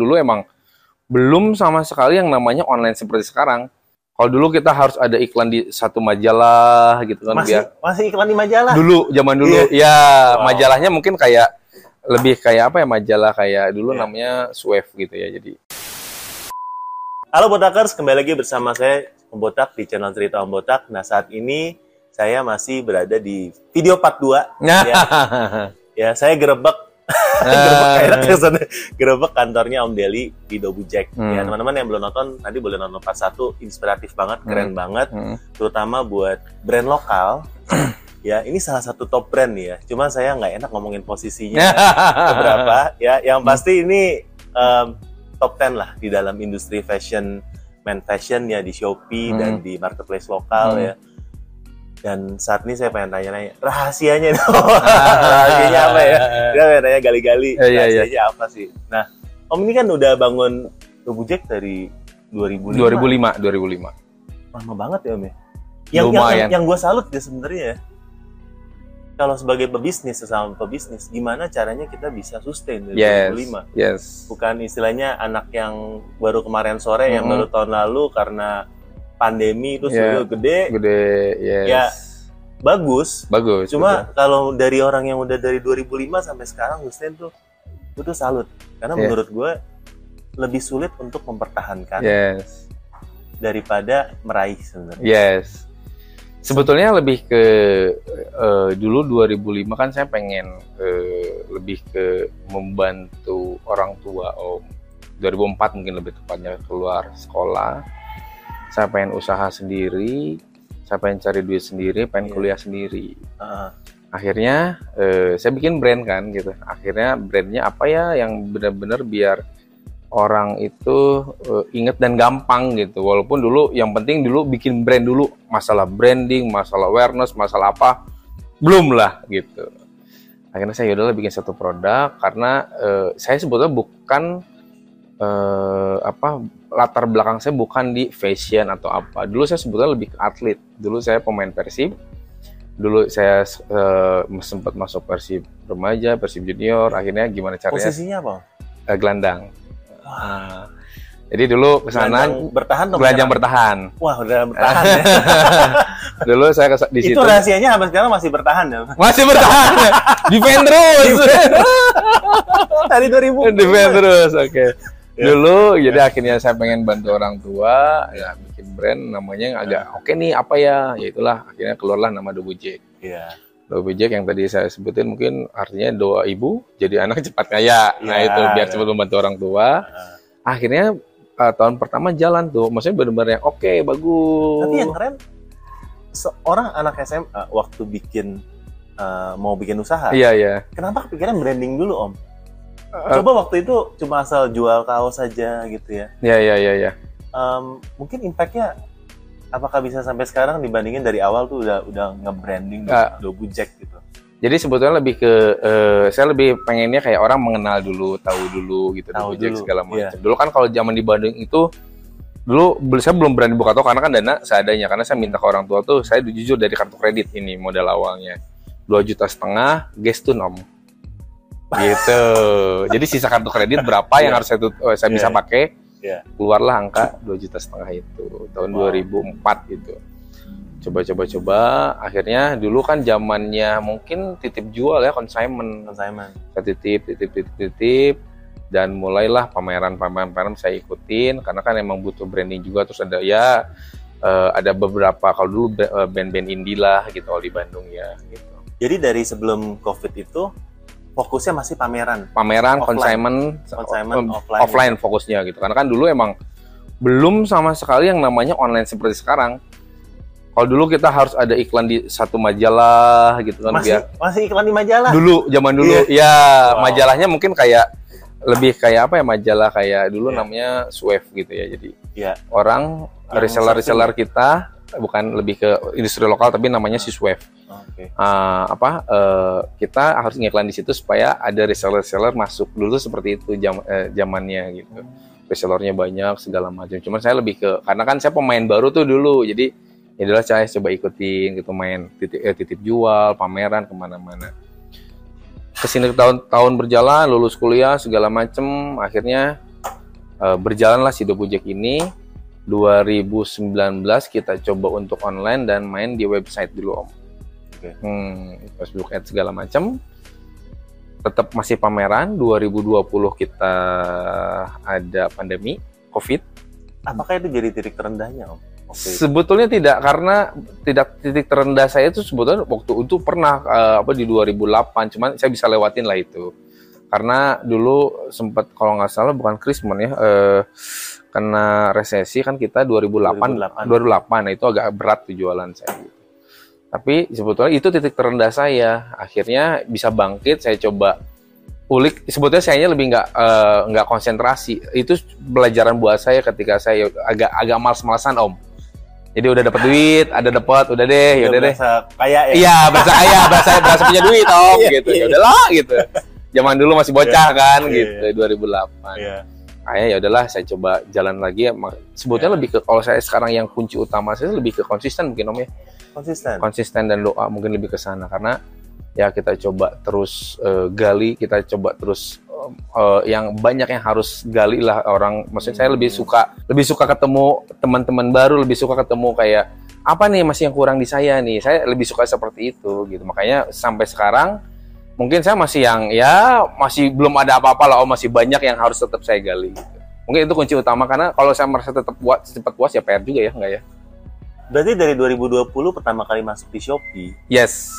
dulu emang belum sama sekali yang namanya online seperti sekarang. Kalau dulu kita harus ada iklan di satu majalah gitu kan Masih biar masih iklan di majalah. dulu zaman dulu Iya. ya Wow. majalahnya mungkin kayak lebih kayak apa ya majalah kayak dulu Iya. namanya Swift gitu ya jadi Halo Botakers, kembali lagi bersama saya Om Botak di channel Cerita Om Botak. Nah, saat ini saya masih berada di video part 2. nah Ya, ya saya gerebek gerebek enak ya, Son. gerebek kantornya Om Deli di Dobu Jack. Hmm. Ya, teman-teman yang belum nonton nanti boleh nonton part 1, inspiratif banget, keren banget, Hmm. terutama buat brand lokal. ya, ini salah satu top brand nih ya. Cuma saya nggak enak ngomongin posisinya beberapa ya yang pasti ini em, top 10 lah di dalam industri fashion men fashion ya di Shopee Hmm. dan di marketplace lokal Hmm. ya dan saat ini saya pengen tanya-nanya rahasianya dong rahasianya apa ya? Kita pengen tanya gali-gali Eh, iya, iya. rahasianya apa sih? Nah Om ini kan udah bangun Dobujek dari 2005 2005 2005 lama banget ya Om ya? Yang yang, Lumayan. yang, yang gue salut ya sebenarnya ya. Kalau sebagai pebisnis sesama pebisnis gimana caranya kita bisa sustain dari yes 2005 yes. Bukan istilahnya anak yang baru kemarin sore yang Mhm. baru tahun lalu karena pandemi itu Yeah. sudah gede gede yes Ya, bagus bagus cuma kalau dari orang yang udah dari 2005 sampai sekarang sustain tuh itu tuh salut karena Yeah. menurut gue lebih sulit untuk mempertahankan betul. yes daripada meraih sebenarnya Yes. Sebetulnya lebih ke eh, dulu 2005 kan saya pengen eh, lebih ke membantu orang tua Om. 2004 mungkin lebih tepatnya keluar sekolah. Saya pengen usaha sendiri, saya pengen cari duit sendiri, pengen Iya. kuliah sendiri. Heeh. Akhirnya eh, saya bikin brand kan gitu. Akhirnya brandnya apa ya yang benar-benar biar orang itu eh, inget dan gampang gitu. Walaupun dulu yang penting dulu bikin brand dulu, masalah branding, masalah awareness, masalah apa belum lah gitu. Akhirnya saya yaudahlah bikin satu produk karena eh, saya sebetulnya bukan eh, apa latar belakang saya bukan di fashion atau apa. Dulu saya sebetulnya lebih ke atlet. Dulu saya pemain Persib. Dulu saya eh, sempat masuk Persib remaja, Persib junior. Akhirnya gimana caranya? posisinya apa Eh, gelandang. Nah, jadi dulu ke sana bertahan gelandang bertahan. wah udah bertahan ya dulu saya ke- di itu situ rahasianya sampai sekarang masih bertahan ya masih bertahan. Defend terus. dari 2000 Defend terus. Oke. Ya. Dulu jadi akhirnya saya pengen bantu orang tua ya bikin brand namanya yang agak oke nih apa ya? Ya itulah akhirnya keluarlah nama Dobu Jack. Iya. Dobu Jack yang tadi saya sebutin mungkin artinya doa ibu jadi anak cepat kaya. Nah Ya, itu biar ya. cepat membantu orang tua. Heeh. Akhirnya eh, tahun pertama jalan tuh, maksudnya benar-benar yang oke bagus. Tapi yang keren seorang anak SMA waktu bikin eh, mau bikin usaha, Iya iya. kenapa kepikiran branding dulu om? Eh, Coba waktu itu cuma asal jual kaos saja gitu ya. Iya iya iya iya. Em, mungkin impactnya apakah bisa sampai sekarang dibandingin dari awal tuh udah udah nge-branding Nggak. Dobu Jack gitu. Jadi sebetulnya lebih ke eh, saya lebih pengennya kayak orang mengenal dulu, tahu dulu gitu Tahu Dobu Jack dulu, segala iya. macam. Dulu kan kalau zaman di Bandung itu dulu saya belum berani buka toko karena kan dana seadanya karena saya minta ke orang tua tuh saya jujur dari kartu kredit ini modal awalnya dua juta setengah gestun om gitu jadi sisa kartu kredit berapa yang Iya. harus saya, eh, saya bisa Iya. pakai Iya. keluarlah angka dua juta setengah itu tahun Wow. 2004 itu coba-coba coba akhirnya dulu kan zamannya mungkin titip jual ya consignment Consignment. saya titip titip titip titip dan mulailah pameran pameran pameran saya ikutin karena kan emang butuh branding juga terus ada ya eh, ada beberapa kalau dulu eh, band-band indie lah gitu kalau di Bandung ya gitu Jadi dari sebelum COVID itu fokusnya masih pameran. pameran Offline. consignment Consignment, eh, offline. offline fokusnya gitu karena kan dulu emang belum sama sekali yang namanya online seperti sekarang kalau dulu kita harus ada iklan di satu majalah gitu kan Masih biar masih iklan di majalah. dulu zaman dulu Iya. ya Wow. majalahnya mungkin kayak lebih kayak apa ya majalah kayak dulu Iya. namanya Swift gitu ya jadi Iya. orang Yang reseller reseller kita bukan lebih ke industri lokal tapi namanya si Swift. Oke. Ah, apa eh, kita harus ngiklan di situ supaya ada reseller reseller masuk dulu seperti itu jam eh, zamannya gitu. Resellernya banyak segala macam. Cuman saya lebih ke karena kan saya pemain baru tuh dulu jadi ya adalah saya coba ikutin gitu main titip, eh, titip jual pameran ke mana-mana. Ke sini tahun tahun berjalan lulus kuliah segala macem akhirnya uh, berjalanlah si Dobujek ini 2019 kita coba untuk online dan main di website dulu om. Oke. Hmm, Facebook Ads segala macam. Tetap masih pameran. 2020 kita ada pandemi COVID. Apakah itu jadi titik terendahnya, Om? Itu? Sebetulnya tidak karena tidak titik terendah saya itu sebetulnya waktu itu pernah eh, apa di 2008, cuman saya bisa lewatin lah itu. Karena dulu sempat kalau nggak salah bukan Krismon ya, eh, kena resesi kan kita 2008 2008. 2008, nah itu agak berat tuh jualan saya. Tapi sebetulnya itu titik terendah saya. Akhirnya bisa bangkit, saya coba ulik. Sebetulnya saya lebih nggak eh, nggak konsentrasi. Itu pelajaran buat saya ketika saya agak agak males-malesan om. Jadi udah dapat duit, ada dapat, udah deh, ya udah deh. kaya ya? Iya, berasa kaya, berasa berasa punya duit om, Iya, gitu. iya. Ya udahlah, gitu. Zaman dulu masih bocah kan, Iya, gitu, iya. 2008. Iya. Akhirnya ya udahlah, saya coba jalan lagi. ya. Sebetulnya Iya. lebih ke kalau saya sekarang yang kunci utama saya lebih ke konsisten mungkin om ya Konsisten. konsisten dan doa mungkin lebih ke sana karena ya kita coba terus eh, gali kita coba terus eh, yang banyak yang harus gali lah orang maksudnya saya lebih Hmm. suka lebih suka ketemu teman-teman baru lebih suka ketemu kayak apa nih masih yang kurang di saya nih saya lebih suka seperti itu gitu makanya sampai sekarang mungkin saya masih yang ya masih belum ada apa-apa lah oh masih banyak yang harus tetap saya gali gitu. mungkin itu kunci utama karena kalau saya merasa tetap puas cepat puas ya PR juga ya enggak ya? Berarti dari 2020 pertama kali masuk di Shopee, yes.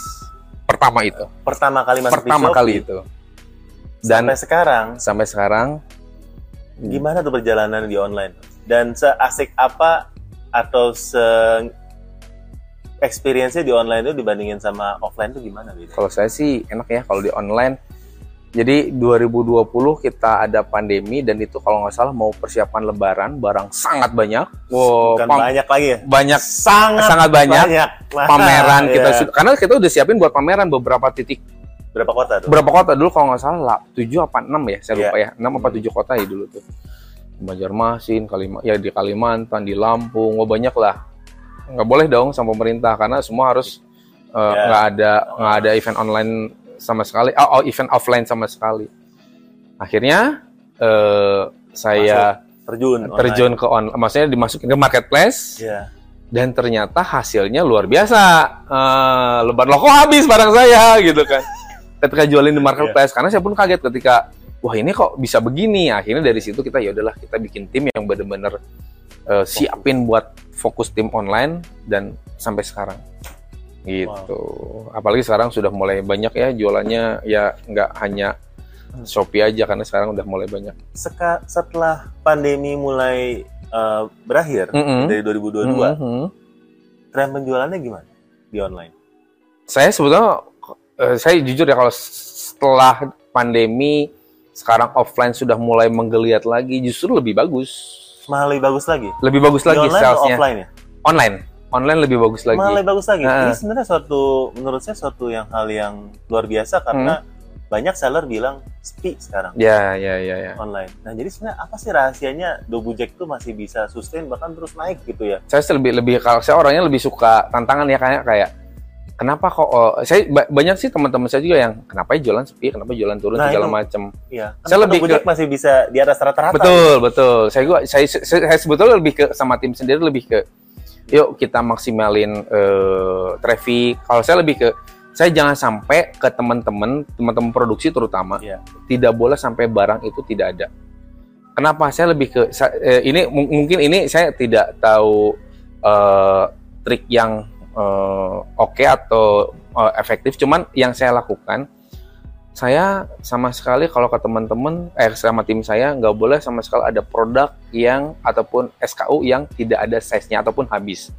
Pertama itu. Pertama kali masuk pertama di Shopee, kali itu dan sampai sekarang? Sampai sekarang. Gimana tuh perjalanan di online? Dan seasik apa atau se experience-nya di online itu dibandingin sama offline tuh gimana gitu? kalau saya sih enak ya kalau di online jadi 2020 kita ada pandemi dan itu kalau nggak salah mau persiapan lebaran barang sangat banyak wow Bukan banyak lagi ya? banyak Sangat, sangat banyak, Wah, pameran kita ya. sudah karena kita udah siapin buat pameran beberapa titik berapa kota tuh? berapa kota dulu kalau nggak salah lah tujuh apa enam ya saya Iya. lupa ya enam apa tujuh kota ya dulu tuh Banjarmasin Kalima ya di Kalimantan di Lampung wah banyak lah nggak boleh dong sama pemerintah karena semua harus eh, nggak ada nggak ada event online sama sekali oh, oh, event offline sama sekali akhirnya eh, saya Terjun. online. terjun ke on maksudnya dimasukin ke marketplace Iya. dan ternyata hasilnya luar biasa. Eh, lebar loh kok habis barang saya gitu kan. Ketika jualin di marketplace karena saya pun kaget ketika wah ini kok bisa begini. Akhirnya dari situ kita ya udahlah kita bikin tim yang benar-benar eh, siapin buat fokus tim online dan sampai sekarang. Gitu. Apalagi sekarang sudah mulai banyak ya jualannya ya nggak hanya Shopee aja karena sekarang udah mulai banyak. Seka- setelah pandemi mulai eh, berakhir Mm-mm. dari 2022, Mhm. tren penjualannya gimana di online? saya sebetulnya eh, saya jujur ya kalau setelah pandemi sekarang offline sudah mulai menggeliat lagi justru lebih bagus Malah lebih bagus lagi. lebih bagus Di lagi online atau salesnya offline ya? online online lebih bagus lagi Malah lebih bagus lagi. Nah. Ini sebenarnya suatu menurut saya suatu yang hal yang luar biasa karena Hmm. banyak seller bilang sepi sekarang ya ya ya ya online. Nah, jadi sebenarnya apa sih rahasianya Dobujek tuh masih bisa sustain bahkan terus naik gitu ya? saya lebih lebih kalau saya orangnya lebih suka tantangan ya kayak kayak kenapa kok oh, saya ba- banyak sih teman-teman saya juga yang kenapa ya jualan sepi kenapa jualan turun Nah, segala macam Iya. Saya Saya lebih Dobujek masih bisa di atas rata-rata. Betul, betul. Saya gua saya, saya, saya sebetulnya lebih ke sama tim sendiri lebih ke yuk kita maksimalin eh, traffic. Kalau saya lebih ke saya jangan sampai ke teman-teman, teman-teman produksi terutama Iya. tidak boleh sampai barang itu tidak ada. Kenapa? Saya lebih ke sa- eh, ini mung- mungkin ini saya tidak tahu eh, trik yang eh, oke atau eh, efektif. Cuman yang saya lakukan saya sama sekali kalau ke teman-teman eh sama tim saya nggak boleh sama sekali ada produk yang ataupun SKU yang tidak ada size-nya ataupun habis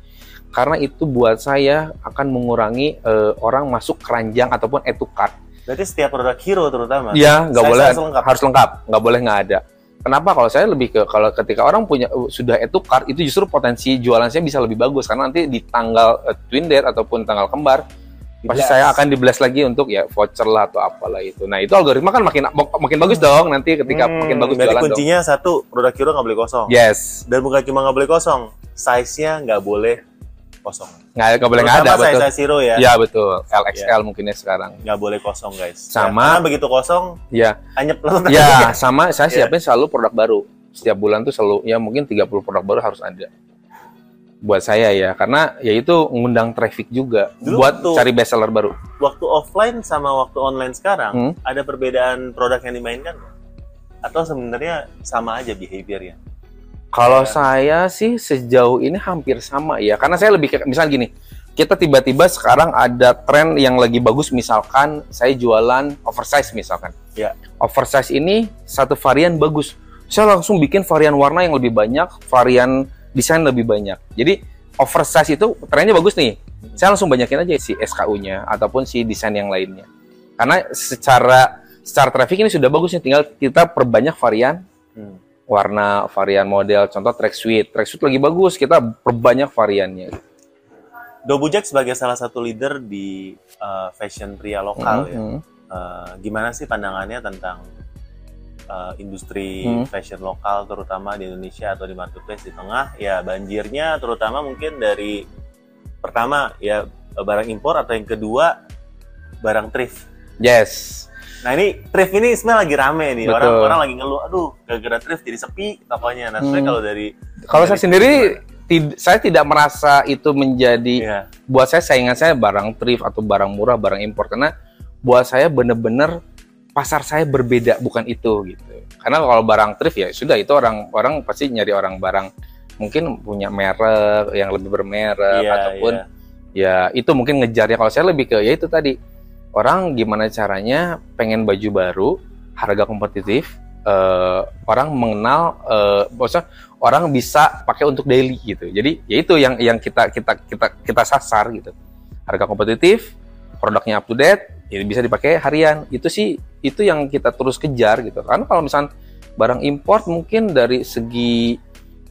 karena itu buat saya akan mengurangi eh, orang masuk keranjang ataupun cart. Berarti setiap produk hero terutama. Iya, nggak boleh harus lengkap. harus lengkap, nggak boleh nggak ada. Kenapa? Kalau saya lebih ke kalau ketika orang punya sudah to cart itu justru potensi jualan saya bisa lebih bagus karena nanti di tanggal uh, twin date ataupun tanggal kembar pasti Di-blast. saya akan di blast lagi untuk ya voucher lah atau apalah itu. Nah itu algoritma kan makin makin bagus dong nanti ketika Hmm, makin bagus berarti jualan dong. kuncinya satu produk hero nggak boleh kosong. Yes, Dan bukan cuma nggak boleh kosong, size-nya nggak boleh kosong. nggak nggak boleh nggak ada betul. size hero ya, Ya betul, LXL mungkinnya sekarang. nggak boleh kosong guys. Sama- Ya, begitu kosong, Ya, anyep langsung. ya sama saya Iya. siapin selalu produk baru. setiap bulan tuh selalu ya mungkin 30 produk baru harus ada buat saya ya karena ya itu ngundang traffic juga Dulu buat waktu- cari bestseller baru Waktu offline sama waktu online sekarang, Hmm. ada perbedaan produk yang dimainkan? Atau sebenarnya sama aja behaviornya? Kalau Ya. saya sih sejauh ini hampir sama ya, karena saya lebih ke misal gini, kita tiba-tiba sekarang ada tren yang lagi bagus, misalkan saya jualan oversize misalkan. Ya. Oversize ini satu varian bagus, saya langsung bikin varian warna yang lebih banyak, varian desain lebih banyak. Jadi oversize itu trennya bagus nih, saya langsung banyakin aja si SKU-nya ataupun si desain yang lainnya. Karena secara secara traffic ini sudah bagus nih, tinggal kita perbanyak varian Hmm. Warna, varian model, contoh track suite. Track suite lagi bagus, kita perbanyak variannya. Dobujek sebagai salah satu leader di uh, fashion pria lokal ya. Mhm. Uh, gimana sih pandangannya tentang uh, industri Hmm. fashion lokal terutama di Indonesia atau di marketplace di tengah ya banjirnya terutama mungkin dari pertama ya barang impor atau yang kedua barang thrift. Yes. Nah ini thrift ini sebenarnya lagi rame nih Betul. orang-orang lagi ngeluh aduh gara-gara thrift jadi sepi tokonya. Nah Hmm. kalau dari Kalau saya sendiri, tid- saya tidak merasa itu menjadi ya, buat saya saingan saya barang thrift atau barang murah, barang impor karena buat saya bener-bener pasar saya berbeda bukan itu gitu. Karena kalau barang thrift ya sudah itu orang orang pasti nyari orang barang mungkin punya merek yang lebih bermerek iya, ataupun iya. ya itu mungkin ngejarnya kalau saya lebih ke ya itu tadi orang gimana caranya pengen baju baru harga kompetitif eh, orang mengenal maksudnya orang bisa pakai untuk daily gitu. Jadi ya itu yang yang kita kita kita kita sasar gitu. Harga kompetitif produknya up to date jadi bisa dipakai harian. Itu sih itu yang kita terus kejar gitu. Karena kalau misalnya barang import mungkin dari segi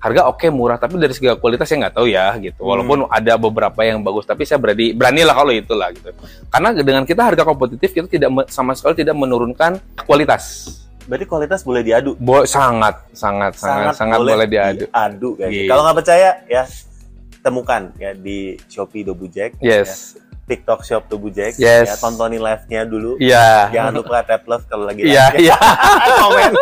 harga oke murah tapi dari segi kualitas saya nggak tahu ya gitu Hmm. walaupun ada beberapa yang bagus tapi saya berani beranilah kalau itulah gitu karena dengan kita harga kompetitif kita tidak sama sekali tidak menurunkan kualitas Berarti kualitas boleh diadu. Bo sangat sangat sangat sangat, boleh diadu diadu guys. Gitu. Kalau nggak percaya ya temukan ya di Shopee Dobujek, yes TikTok Shop Dobujek, Yes. ya tontonin live-nya dulu. iya Jangan lupa tap love kalau lagi iya live. iya Komen.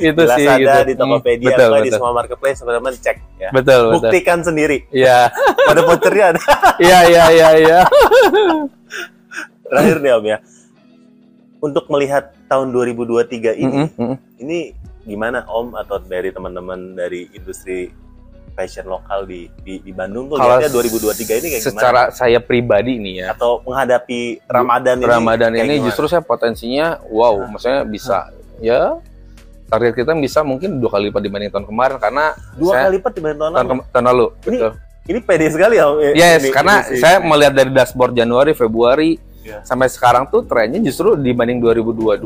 itu Jelas sih ada gitu di Tokopedia Hmm, betul atau di betul semua marketplace teman-teman cek ya. betul betul Buktikan sendiri. iya Pada vouchernya ada. iya iya iya iya Terakhir nih Om ya. Untuk melihat tahun 2023 ini, Mm-mm, mm-mm. ini gimana Om atau dari teman-teman dari industri fashion lokal di di, di Bandung tuh Kalau lihatnya 2023 ini kayak secara gimana? saya pribadi nih ya Atau menghadapi Ramadan ini Ramadan ini gimana? justru saya potensinya wow maksudnya bisa ya target kita bisa mungkin dua kali lipat dibanding tahun kemarin karena dua saya- kali lipat dibanding tahun tahun, lalu. tahun lalu Ini betul Ini pede sekali ya ya, yes ini- karena ini saya melihat dari dashboard Januari Februari Iya. sampai sekarang tuh trennya justru dibanding 2022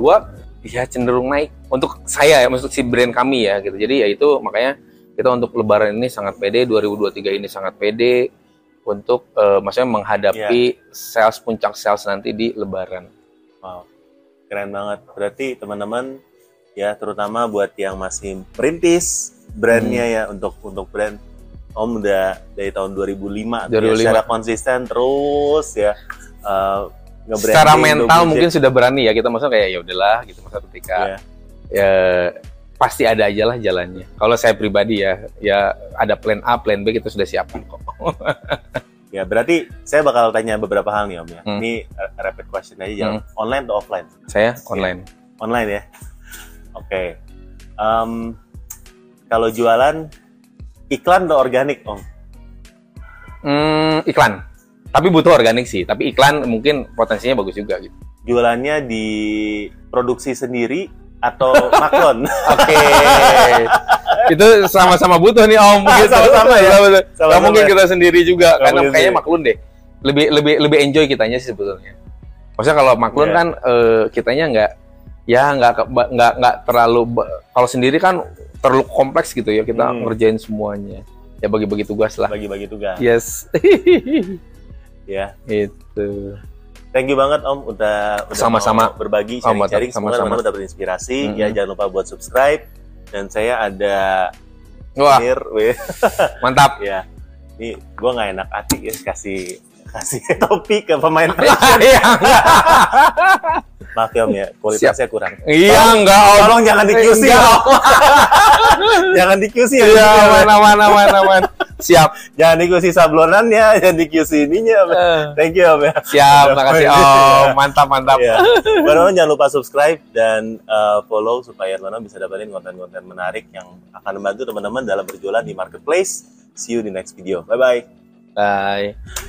ya cenderung naik untuk saya ya maksud si brand kami ya gitu jadi ya itu makanya kita untuk lebaran ini sangat pede 2023 ini sangat pede untuk eh, maksudnya menghadapi Iya. sales puncak sales nanti di lebaran Wow, keren banget. Berarti teman-teman ya terutama buat yang masih merintis brandnya Hmm. ya untuk untuk brand Om udah dari tahun 2005, tuh 2005. Ya, secara konsisten terus ya uh, nge-branding secara mental mungkin sudah berani ya kita maksudnya kayak ya udahlah gitu masa ketika Iya. ya pasti ada aja lah jalannya kalau saya pribadi ya ya ada plan A plan B kita sudah siapkan kok Ya berarti saya bakal tanya beberapa hal nih Om ya. Hmm. Ini rapid question aja jawab. Online atau offline? saya online Online ya. Oke. Em, kalau jualan iklan atau organik Om? Hmm, iklan tapi butuh organik sih tapi iklan mungkin potensinya bagus juga gitu Jualannya diproduksi sendiri atau maklon? oke itu sama-sama butuh nih om gitu Sama-sama ya? Sama-sama. Nggak Sama-sama mungkin ya? kita sendiri juga Nggak karena kayaknya maklun deh lebih lebih lebih enjoy kitanya sih sebetulnya maksudnya kalau maklun Iya. kan eh, kitanya nggak ya nggak nggak nggak terlalu kalau sendiri kan terlalu kompleks gitu ya kita Hmm. ngerjain semuanya ya bagi-bagi tugas lah Bagi-bagi tugas. yes Ya. itu Thank you banget Om udah, udah Sama-sama. mau berbagi Sama- sharing-sharing. Semoga sama-sama. teman-teman dapat inspirasi. Mm-mm. Ya jangan lupa buat subscribe. Dan saya ada wah Mir, mantap ya. Ini gue nggak enak hati ya kasih kasih topi ke pemain fashion. Iya. Maaf ya Om ya, kualitasnya kurang. Iya, enggak Om. Tolong jangan di QC Om. Jangan di QC ya. Iya, aman, aman, aman, aman. Siap. Jangan di QC sablonannya, jangan di QC ininya. Om. Eh. Thank you Om ya. Siap, makasih Om. Mantap, mantap. Ya. Teman-teman jangan lupa subscribe dan uh, follow supaya teman-teman bisa dapetin konten-konten menarik yang akan membantu teman-teman dalam berjualan di marketplace. See you di next video. Bye bye. Bye.